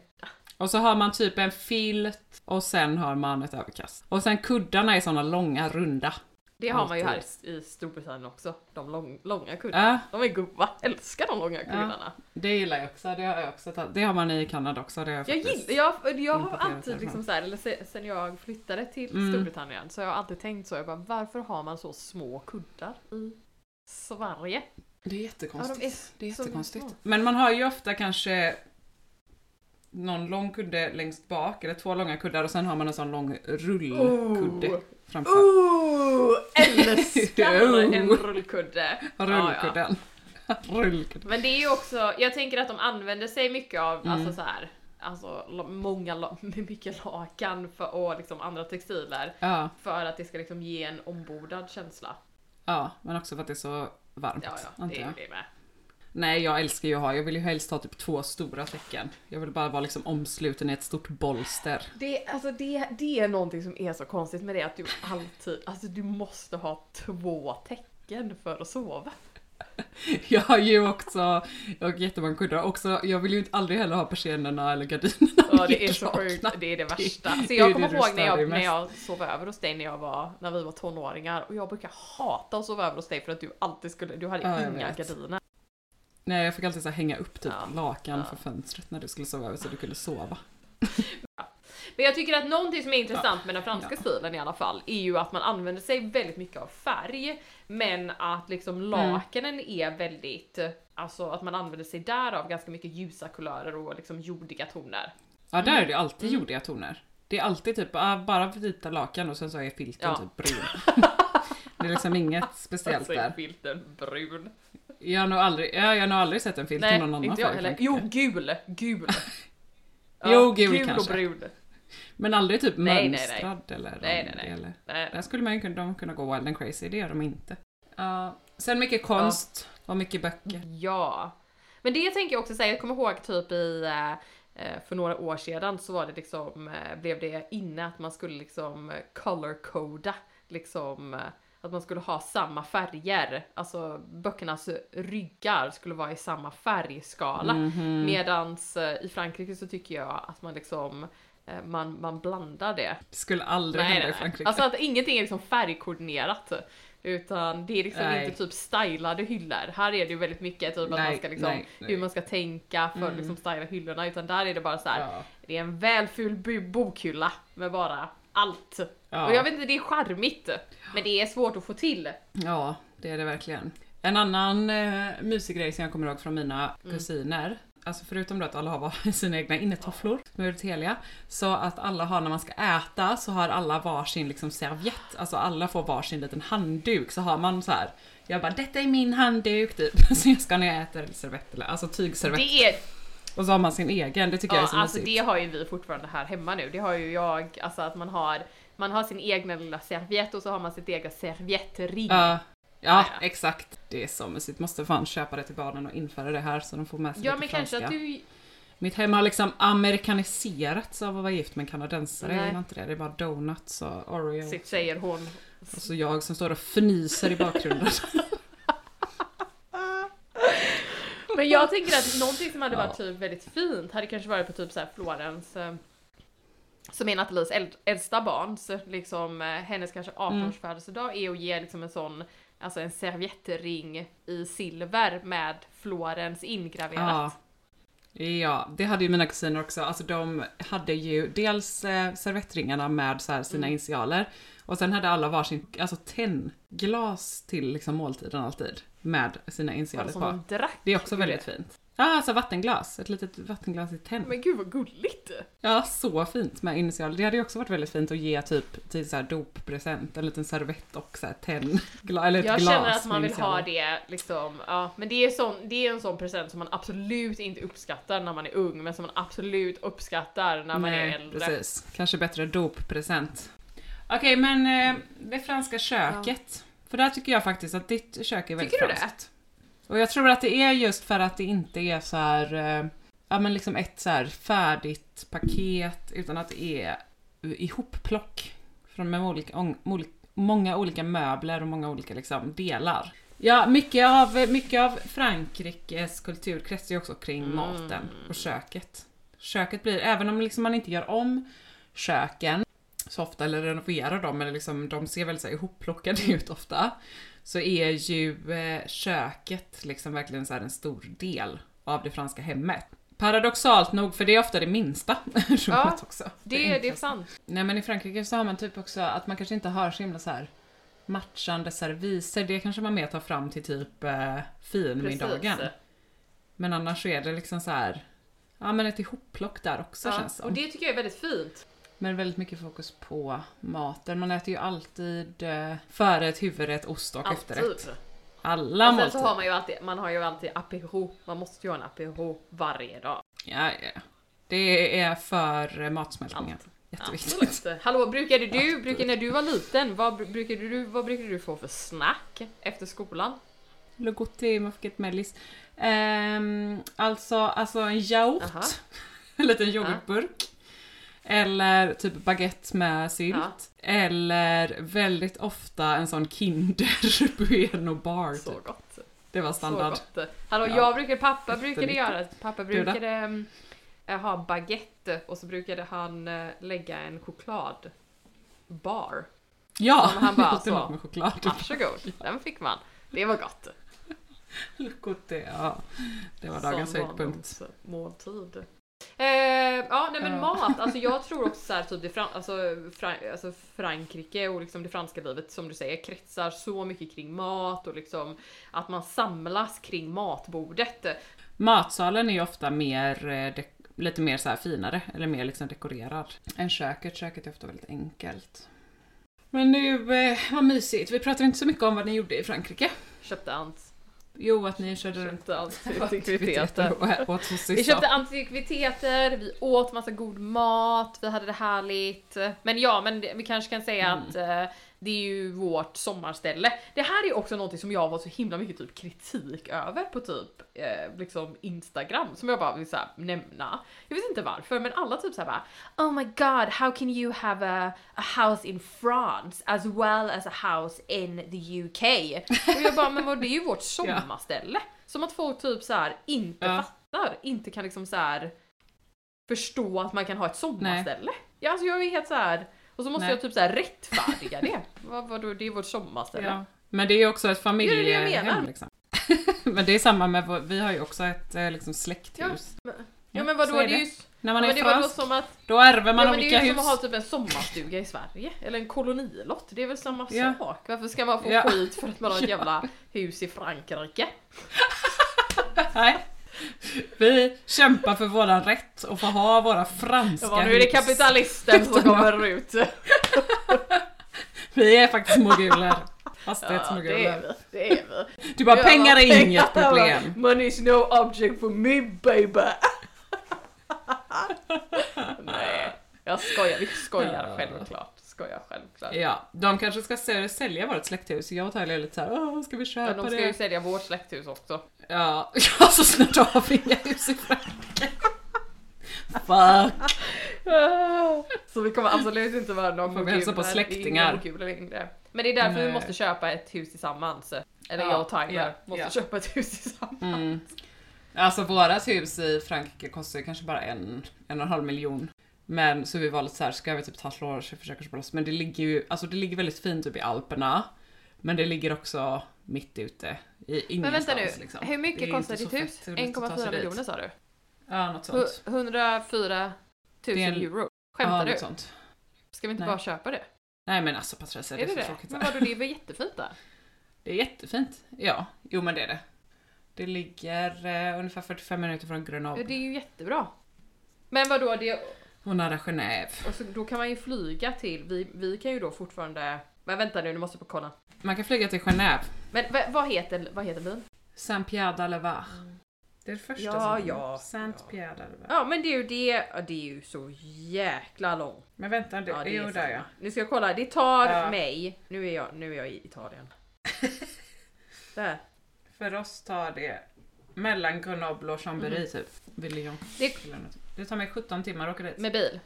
Och så har man typ en filt och sen har man ett överkast. Och sen kuddarna är såna långa, runda. Det har man ju här i Storbritannien också. De lång, långa kuddarna. Ja, De är goda. Älskar de långa kuddarna. det gillar jag också. Det har jag också tagit. Det har man i Kanada också. Det har jag Jag gillar, jag, jag har alltid liksom så här, eller se- sen jag flyttade till Mm. Storbritannien så har jag alltid tänkt så. Jag bara, varför har man så små kuddar i Sverige? Det är jättekonstigt. Ja, de är det är jättekonstigt. små. Men man har ju ofta kanske någon lång kudde längst bak, eller två långa kuddar och sen har man en sån lång rullkudde Oh. Framför. Ooh, älskar Oh. en rullkudde! Ja, ja. Rullkudden. Rullkudden. Men det är ju också, jag tänker att de använder sig mycket av, Mm. alltså så här, alltså många, mycket lakan för, och liksom andra textiler Ja, för att det ska liksom ge en ombordad känsla. ja, men också för att det är så varmt. Ja, ja, det är det med. Nej, jag älskar ju att ha, jag vill ju helst ha typ två stora täcken. Jag vill bara vara liksom omsluten i ett stort bolster. Det, alltså det, det är någonting som är så konstigt med det att du alltid, alltså du måste ha två tecken för att sova. Jag har ju också, jag har jättemånga kuddar också, jag vill ju inte aldrig heller ha persiennerna eller gardinerna Ja det är så sjukt, det är det värsta. Så jag kommer ihåg när jag, när jag sov över hos dig när jag var, när vi var tonåringar och jag brukar hata att sova över hos dig för att du alltid skulle, du hade Ja, inga gardiner. Nej, jag fick alltid så här hänga upp typ Ja, lakan ja. för fönstret när du skulle sova över så du kunde sova. Men jag tycker att någonting som är intressant med den franska Ja. stilen i alla fall är ju att man använder sig väldigt mycket av färg men att liksom Mm. lakanen är väldigt, alltså att man använder sig där av ganska mycket ljusa kulörer och liksom jordiga toner. Ja, där är det alltid Mm. jordiga toner. Det är alltid typ ah, bara vita lakan och sen så är filten Ja. typ brun. det är liksom inget speciellt Alltså är där. filten brun. Jag har nog aldrig, ja, jag har nog aldrig sett en filt i Nej, någon annan inte jag färg. heller. Jo, gul, gul. Jo, gul gul kanske. och brun. Men aldrig typ Nej, nej, nej. mönstrad eller Nej, nej, nej. eller... Nej. Där skulle man ju kunna, de kunna gå wild and crazy, det gör de inte. Ja. sen mycket konst och mycket böcker. Ja. Men det tänker jag också säga, jag kommer ihåg typ i eh, eh, för några år sedan så var det liksom, eh, blev det inne att man skulle liksom eh, color-coda, liksom att man skulle ha samma färger, alltså böckernas ryggar skulle vara i samma färgskala. Mhm. Medans eh, i Frankrike så tycker jag att man liksom eh, man, man blandar det. Det skulle aldrig hända i Frankrike. Alltså att ingenting är liksom färgkoordinerat. Utan det är liksom Nej. inte typ stylade hyllor. Här är det ju väldigt mycket typ att man Nej, ska liksom, nej, nej. hur man ska tänka för att Mm. liksom styla hyllorna. Utan där är det bara så här. ja. det är en välfull bu- bokhylla med bara allt. Ja. Och jag vet inte, det är charmigt. Men det är svårt att få till. ja, det är det verkligen. En annan eh, mysig grej som jag kommer ihåg från mina Mm. kusiner, alltså förutom då att alla har sina egna innetofflor väldigt heliga, så att alla har när man ska äta så har alla varsin liksom servett, alltså alla får varsin liten handduk så har man så här. Jag bara detta är min handduk typ, så jag ska när jag äter servett eller alltså tygservett. Det är, Och så har man sin egen, det tycker jag är ja så alltså mysigt. det har ju vi fortfarande här hemma nu. Det har ju jag, alltså att man har man har sin egna lilla serviett och så har man sitt eget serviettring. Ja, Ja, ja, ja. exakt. Det är så mysigt. Måste fan köpa det till barnen och införa det här så de får med sig Ja lite men franska. kanske att du Mitt hem har liksom amerikaniserats av att vara gift med en kanadensare. Jag Nej. gillar inte det. Det är bara donuts och Oreo. sitt säger hon. Och så jag som står och fnyser i bakgrunden. Men jag tänker att någonting som hade Ja. varit typ väldigt fint hade kanske varit på typ så här Florens eh, som är Nathalies äld- äldsta barn, så liksom eh, hennes kanske 18-års födelsedag är att ge liksom en sån, alltså en servettring i silver med Florens ingraverat. ja. Ja, det hade ju mina kusiner också. Alltså de hade ju dels eh, servettringarna med så sina Mm. initialer och sen hade alla varsin alltså tennglas till liksom måltiden alltid med sina initialer på. drack. Det är också väldigt fint. Ja, alltså vattenglas. Ett litet vattenglas i tenn. Men gud vad gulligt! Ja, så fint med initialer. Det hade ju också varit väldigt fint att ge typ till så här doppresent, en liten servett och så här tennglas, eller ett Jag glas känner att man vill ha det liksom, ja men det är, sån, det är en sån present som man absolut inte uppskattar när man är ung men som man absolut uppskattar när man är Nej, äldre. precis. Kanske bättre doppresent. Okej, men eh, det franska köket. För där tycker jag faktiskt att ditt kök är väldigt Tycker du det? Och jag tror att det är just för att det inte är så här, eh, ja men liksom ett så här färdigt paket, utan att det är ihopplock från med olika, många olika möbler och många olika liksom delar. Ja, mycket av, mycket av Frankrikes kultur kretsar ju också kring Mm. maten och köket. Köket blir, även om liksom man inte gör om köken så ofta eller renoverar dem eller liksom de ser väldigt så här ihopplockade ut ofta. Så är ju eh, köket liksom verkligen så en stor del av det franska hemmet. Paradoxalt nog, för det är ofta det minsta rummet Ja, också. Det, det är enklaste. sant. Nej men i Frankrike så har man typ också att man kanske inte har så himla så här matchande serviser. Det kanske man mer tar fram till typ eh, finmiddagen. Precis. Men annars så är det liksom så här. Ja men ett ihopplock där också Ja, känns som. och det tycker jag är väldigt fint. Men väldigt mycket fokus på maten. Man äter ju alltid eh, förrätt, huvudrätt, ost och efterrätt. Alltid. Alla Och sen så måltider. har man ju alltid, man har ju alltid apéro. Man måste ju ha en apéro varje dag. Ja, ja. Det är för eh, matsmältningen. Jätteviktigt. Absolut. Hallå, brukade du, brukade, när du var liten, vad br- brukade du, vad brukade du få för snack efter skolan? Le goûter, man fick ett mellis. Ehm, alltså, alltså en yaourt. En liten yoghurtburk. Eller typ baguette med sylt. Ja. Eller väldigt ofta en sån Kinder Bueno bar. Så Typ. gott. Det var Så standard. gott. Hallå, Ja. jag brukade, pappa brukade göra, pappa brukade mm, eh, ha baguette och så brukade han eh, lägga en chokladbar. Ja, Som han bara så. med choklad. Varsågod, den fick man. Det var gott. Le goûter, ja. Det var dagens höjdpunkt. barndomsmåltid. Eh, ja, nej men mat, alltså jag tror också så här, typ det fran- alltså, Fra- alltså Frankrike och liksom det franska livet som du säger kretsar så mycket kring mat och liksom att man samlas kring matbordet. Matsalen är ju ofta mer, eh, lite mer så här finare, eller mer liksom dekorerad än köket. Köket är ofta väldigt enkelt. Men nu, eh, vad mysigt. Vi pratar inte så mycket om vad ni gjorde i Frankrike. Köpte ant, Jo, att ni körde aktiviteter antikviteter. Vi köpte antikviteter, vi åt massa god mat, vi hade det härligt. Men ja, men vi kanske kan säga Mm. att eh, det är ju vårt sommarställe. Det här är också något som jag har fått så himla mycket typ kritik över på typ eh, liksom Instagram som jag bara vill så här, nämna. Jag vet inte varför, men alla typ så här bara Oh my god, how can you have a, a house in France as well as a house in the UK? Och jag bara, men vad, det är ju vårt sommarställe. Som att folk typ så här inte Ja. fattar, inte kan liksom så här förstå att man kan ha ett sommarställe. Ja, alltså jag är helt så här och så måste Nej. jag typ så här rättfärdiga det. vad, vadå, det är vårt sommarställe. Ja. Men det är också ett Ja, det det familjehem liksom. Men det är samma med, vår- vi har ju också ett eh, liksom släkthus. Ja men vadå, så det är det. ju När man ja, är men det fransk, som att då ärver man ja, men det olika är ju hus. som att ha typ en sommarstuga i Sverige, eller en kolonilott, det är väl samma Ja. sak? Varför ska man få Ja. skit för att man har ett Ja. jävla hus i Frankrike? Nej. Vi kämpar för våran rätt och få ha våra franska Ja, nu är det kapitalisten som kommer ut. Vi är faktiskt moguler. Ja, det är vi, det är vi. du bara, Ja, pengar är pengar. inget problem. Money's no object for me baby. Nej, jag skojar, vi skojar Ja. självklart. Skojar självklart. Ja, de kanske ska sälja vårt släkthus. Jag och Tyler är lite såhär, åh, ska vi köpa de ska ju det? sälja vårt släkthus också. Ja, ja, så snart vi inga hus i Frankrike. Fuck. Så vi kommer absolut inte vara några Får vi hälsa på släktingar. längre. Men det är därför vi Nej. måste köpa ett hus tillsammans. Eller Ja, jag och Tyler ja, måste ja. köpa ett hus tillsammans. Mm. Alltså vårat hus i Frankrike kostar ju kanske bara en, en och en halv miljon. Men så vi var lite såhär, ska vi typ ta slå och försöka köpa loss? Men det ligger ju, alltså det ligger väldigt fint typ i Alperna. Men det ligger också mitt ute i Men vänta ingenstans nu, liksom. hur är mycket kostar ditt hus? fett roligt att ta sig 1,4 dit. miljoner sa du? Ja, något sånt. Hu- 104 000 Det är en- euro. Ja, Skämtar du? något sånt. Ska vi inte Nej. bara köpa det? Nej men alltså Patricia, det Är är, det så det? tråkigt. Men vadå, det är väl jättefint där? Det är jättefint. Ja, jo men det är det. Det ligger eh, ungefär 45 minuter från Ja, Grenoble det är ju jättebra. Men vadå, det, och nära Genève. och så, då kan man ju flyga till, vi, vi kan ju då fortfarande, men vänta nu, nu måste jag på kolla. Man kan flyga till Genève. Men va, vad heter, vad heter byn? Saint-Pierre d'Allevar. Det är det första Ja, som ja. Saint-Pierre d'Allevar. Ja men det är ju det, ja, det är ju så jäkla långt. Men vänta, det, Ja, det jo är där ja. samma. Nu ska jag kolla, det tar Ja. mig, nu är, jag, nu är jag i Italien. Där. För oss tar det mellan Grenoble och Chambéry typ. Vid Lyon. Det, Det tar mig 17 timmar att åka dit. med bil.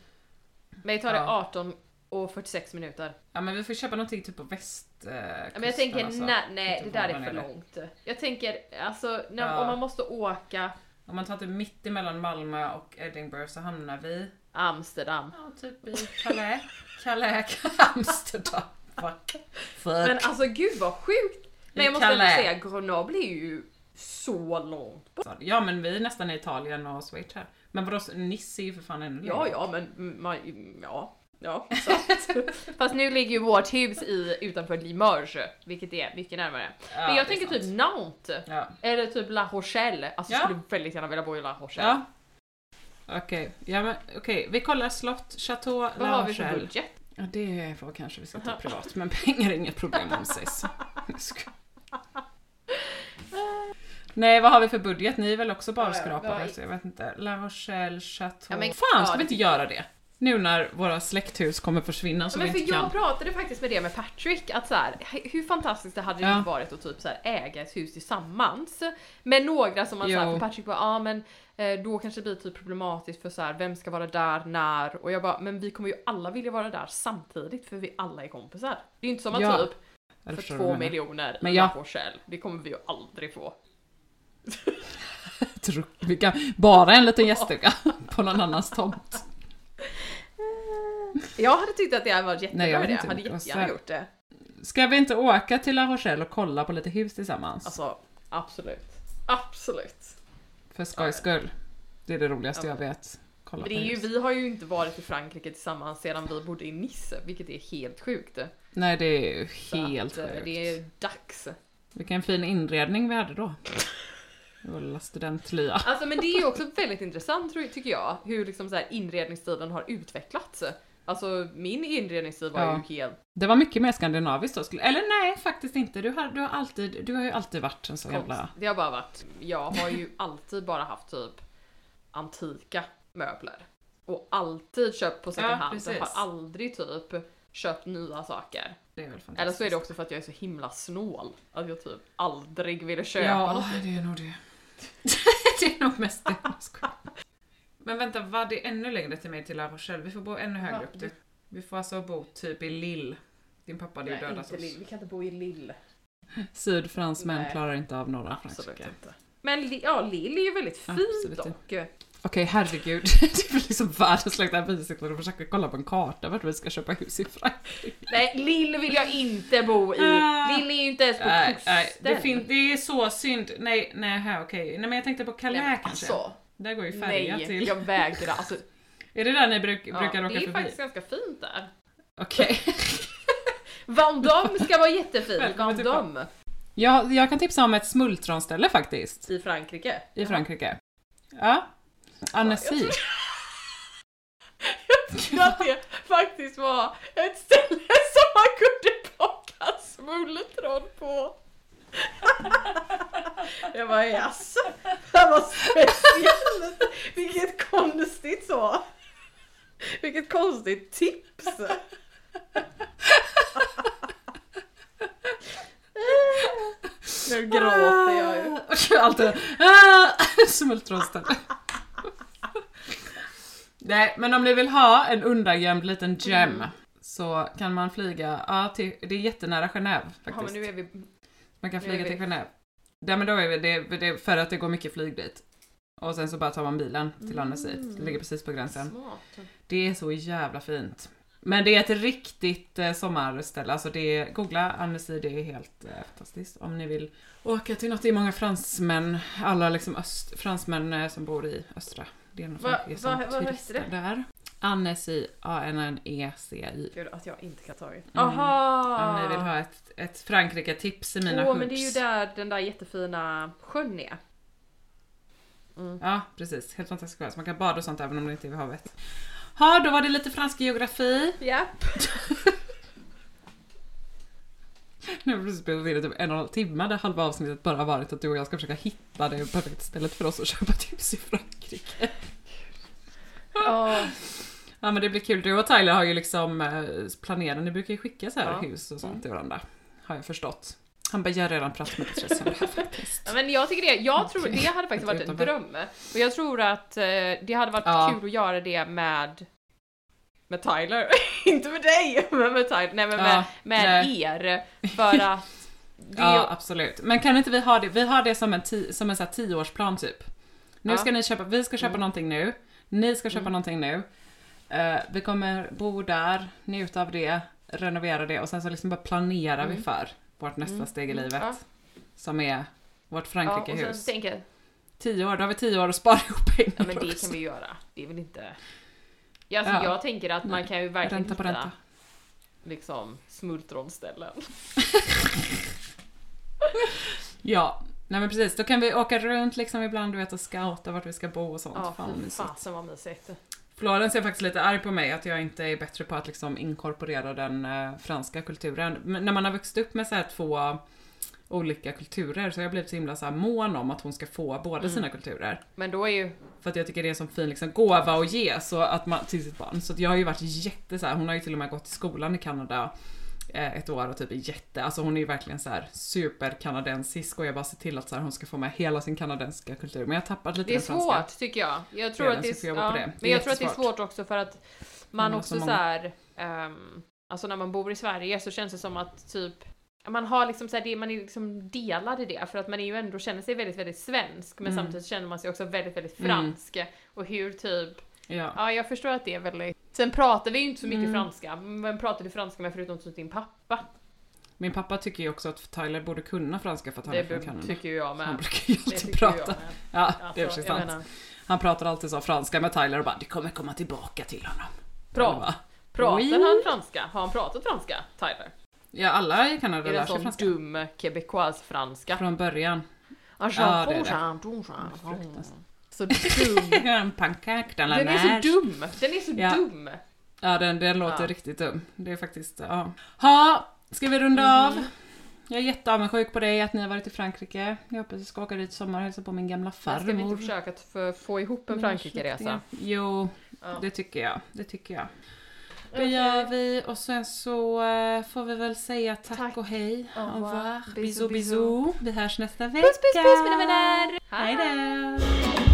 Mig tar det Ja. 18 och 46 minuter. Ja men vi får köpa någonting typ på väst. Eh, Ja, Men jag tänker, alltså. nej, nej det där är för nere. långt. Jag tänker, alltså när, Ja. om man måste åka Om man tar typ mitt emellan Malmö och Edinburgh så hamnar vi Amsterdam. ja, typ i Calais. Calais, Amsterdam. Fuck. Fuck. Men alltså gud vad sjukt! Men jag måste ändå säga, Grenoble är ju så långt bort. Ja men vi är nästan i Italien och Schweiz här. Men vadå, Nice är ju för fan ännu Ja, ja, men man, ja. Ja, sant. Fast nu ligger ju vårt hus i, utanför Limoges, vilket är mycket närmare. Ja, men jag tänker sant. typ Nantes. Ja. Eller typ La Rochelle. Alltså Ja. skulle väldigt gärna vilja bo i La Rochelle. Ja. Okej, ja, men okej. vi kollar slott, Chateau, Vad La har vi för Rochelle. budget? Ja, det får kanske vi ska ta privat, men pengar är inget problem om skojar. Nej, vad har vi för budget? Ni är väl också bara Ja, ja, ja. så jag vet inte. La Rochelle, Chateau... Ja, men- Fan, ska vi inte göra det? Nu när våra släkthus kommer försvinna så men för inte jag kan. pratade faktiskt med det med Patrick, att så här, hur fantastiskt det hade Ja. inte varit att typ så här, äga ett hus tillsammans. Med några som man Jo. såhär, för Patrick bara, ja men eh, då kanske det blir typ problematiskt för så här, vem ska vara där, när? Och jag bara, men vi kommer ju alla vilja vara där samtidigt för vi alla är kompisar. Det är ju inte som att Ja. typ Jag för två miljoner Men ja. La Rochelle, det kommer vi ju aldrig få. Vi kan, bara en liten gäststuga på någon annans tomt. Jag hade tyckt att det hade varit jättebra Nej, jag vet inte. hade Det var jättegärna så här- gjort det. Ska vi inte åka till La Rochelle och kolla på lite hus tillsammans? Alltså, absolut. Absolut. För skojs skull. Det är det roligaste jag vet. Kolla det är ju, vi har ju inte varit i Frankrike tillsammans sedan vi bodde i Nice, vilket är helt sjukt. Nej, det är ju helt att, eh, sjukt. Det är dags. Vilken fin inredning vi hade då. Lilla studentlya. Alltså men det är ju också väldigt intressant tycker jag, hur liksom så här inredningsstilen har utvecklats. Alltså min inredningsstil var Ja. ju helt Det var mycket mer skandinaviskt då. skulle- Eller nej, faktiskt inte. Du har, du har, alltid, du har ju alltid varit en sån konst. jävla... Det har bara varit, jag har ju alltid bara haft typ antika möbler. Och alltid köpt på second Ja, hand. Jag precis. har aldrig typ köpt nya saker. Eller så är det också för att jag är så himla snål. Att jag typ aldrig ville köpa Ja, något. det är nog det. det är nog mest det. Men vänta, vad det är ännu längre till mig till La Rochelle? Vi får bo ännu högre Ja, upp. Du. Vi får alltså bo typ i Lille. Din pappa hade ju dödat oss. Lill. Vi kan inte bo i Lill. Sydfransmän Nej. klarar inte av norra Absolut Frankrike. inte. Men ja, Lill är ju väldigt fint dock. Okej, herregud. det är väl liksom världens längsta bicykel och försöker kolla på en karta vart vi ska köpa hus i Frankrike. Nej, Lill vill jag inte bo i. Ah. Lill är ju inte ens på kusten. nej, det, det är så synd. Nej, nej, okej. Nej men jag tänkte på Calais Nej, kanske. Alltså, Där går ju färja nej, till. jag vägrar. Alltså, Är det där ni bruk- ja, brukar det åka är förbi? faktiskt ganska fint där. Okej. Vendôme ska vara jättefint. Vendôme Jag, jag kan tipsa om ett smultronställe faktiskt. i Frankrike. I Frankrike. Ja. Annecy. Jag tror att det faktiskt var ett ställe som man kunde plocka smultron på. Jag bara jaså? Det var speciellt. Vilket konstigt så. Vilket konstigt tips. Nu gråter jag ju. ju. Alltid ah, smultronställe. Nej, men om ni vill ha en undangömd liten gem Mm. så kan man flyga, ja, till, det är jättenära Genève Ja faktiskt. men nu är vi... Man kan är flyga till Genève. Ja men då är det, det för att det går mycket flyg dit. Och sen så bara tar man bilen till Annecy. Det ligger precis på gränsen. Smart. Det är så jävla fint. Men det är ett riktigt eh, sommarställe, alltså det är, googla Annecy, det är helt eh, fantastiskt. Om ni vill åka till något, det är många fransmän, alla liksom öst, fransmän eh, som bor i östra delen av Frankrike som va- vad turister det? där. Annecy, A-N-N-E-C-I. Gud att jag inte kan ta det. Mm. Aha! Om ni vill ha ett, ett Frankrike-tips i mina Åh, hoods. men det är ju där den där jättefina sjön är. Ja, precis. Helt fantastiskt. Så man kan bada och sånt även om det inte är vid havet. Ja, då var det lite fransk geografi. Ja. Nu har vi precis spelat in typ en och en halv timme där halva avsnittet bara har varit att du och jag ska försöka hitta det perfekta stället för oss att köpa tips i Frankrike. Ja. Ja men det blir kul. Du och Tyler har ju liksom eh, planerat, ni brukar ju skicka så här Ja. hus och sånt till varandra. Har jag förstått. Han bara, jag har redan pratat med Patricia om det här faktiskt. Ja, men jag tycker det, jag tror det hade faktiskt varit en dröm. Och jag tror att eh, det hade varit Ja. kul att göra det med med Tyler, inte med dig, men med Tyler, nej men med, Ja, med nej. er. För att Ja absolut. Men kan inte vi ha det, vi har det som en, ti, som en så här tioårsplan typ. Nu ska ni köpa, vi ska köpa Mm. någonting nu. Ni ska köpa någonting nu. Eh, vi kommer bo där, njuta av det, renovera det och sen så liksom bara planerar vi för vårt nästa steg i livet. Mm. Ja. Som är vårt ja, och Frankrike-hus. sen tänker jag, Tio år, då har vi tio år att spara ihop pengar ja men det också. kan vi göra. Det är väl inte... Ja, alltså, Ja. Jag tänker att man kan ju verkligen Ränta på hitta ränta. liksom smultronställen. Ja, nej men precis. Då kan vi åka runt liksom ibland du vet och scouta vart vi ska bo och sånt. Ja, Fan fy fasen vad mysigt. Florence är faktiskt lite arg på mig att jag inte är bättre på att liksom inkorporera den eh, franska kulturen. Men när man har vuxit upp med så här två olika kulturer så har jag blivit så himla så här mån om att hon ska få båda Mm. sina kulturer. Men då är ju, För att jag tycker det är en sån fin liksom, gåva att ge så att man, till sitt barn. Så jag har ju varit jätte så här, hon har ju till och med gått i skolan i Kanada ett år och typ är jätte, alltså hon är ju verkligen så här superkanadensisk och jag bara ser till att så här, hon ska få med hela sin kanadensiska kultur. Men jag har tappat lite det är den franska. svårt tycker jag. Jag tror att det är, ja, det. Det Men jag tror att det är svårt också för att man Mm, också så så här, ehm, alltså när man bor i Sverige så känns det som att typ man har liksom så här, man är liksom delad i det för att man är ju ändå känner sig väldigt, väldigt svensk men Mm. samtidigt känner man sig också väldigt, väldigt Mm. fransk. Och hur typ, Ja. ja jag förstår att det är väldigt... Sen pratar vi ju inte så mycket Mm. franska, men pratar du franska med förutom typ din pappa? Min pappa tycker ju också att Tyler borde kunna franska för att han Det är från Kanada. tycker ju jag Han med. brukar ju Det alltid prata. Ja, det är Alltså, sant. menar, Han pratar alltid så franska med Tyler och bara det kommer komma tillbaka till honom. Va? pratar Oui. han franska? Har han pratat franska, Tyler? Ja, alla i Kanada Är det lär en sig sån franska. dum québécoise-franska? Från början. Ja, Ja, det är det. Så dum. En la Den är så dum! Den är så Ja. dum! Ja, den, den låter Ja. riktigt dum. Det är faktiskt, ja. Ha, ska vi runda Mhm. av? Jag är jätteavundsjuk på dig att ni har varit i Frankrike. Jag hoppas jag ska åka dit i sommar och hälsa på min gamla Men ska vi farmor. inte försöka att få- få ihop en Frankrike-resa? Jo, Ja. det tycker jag. Det tycker jag. Det Okej. gör vi och sen så eh, får vi väl säga tack, Tack. och hej. Au revoir. Bisous, bisous. Vi hörs nästa vecka. Puss puss puss mina vänner! Hej då!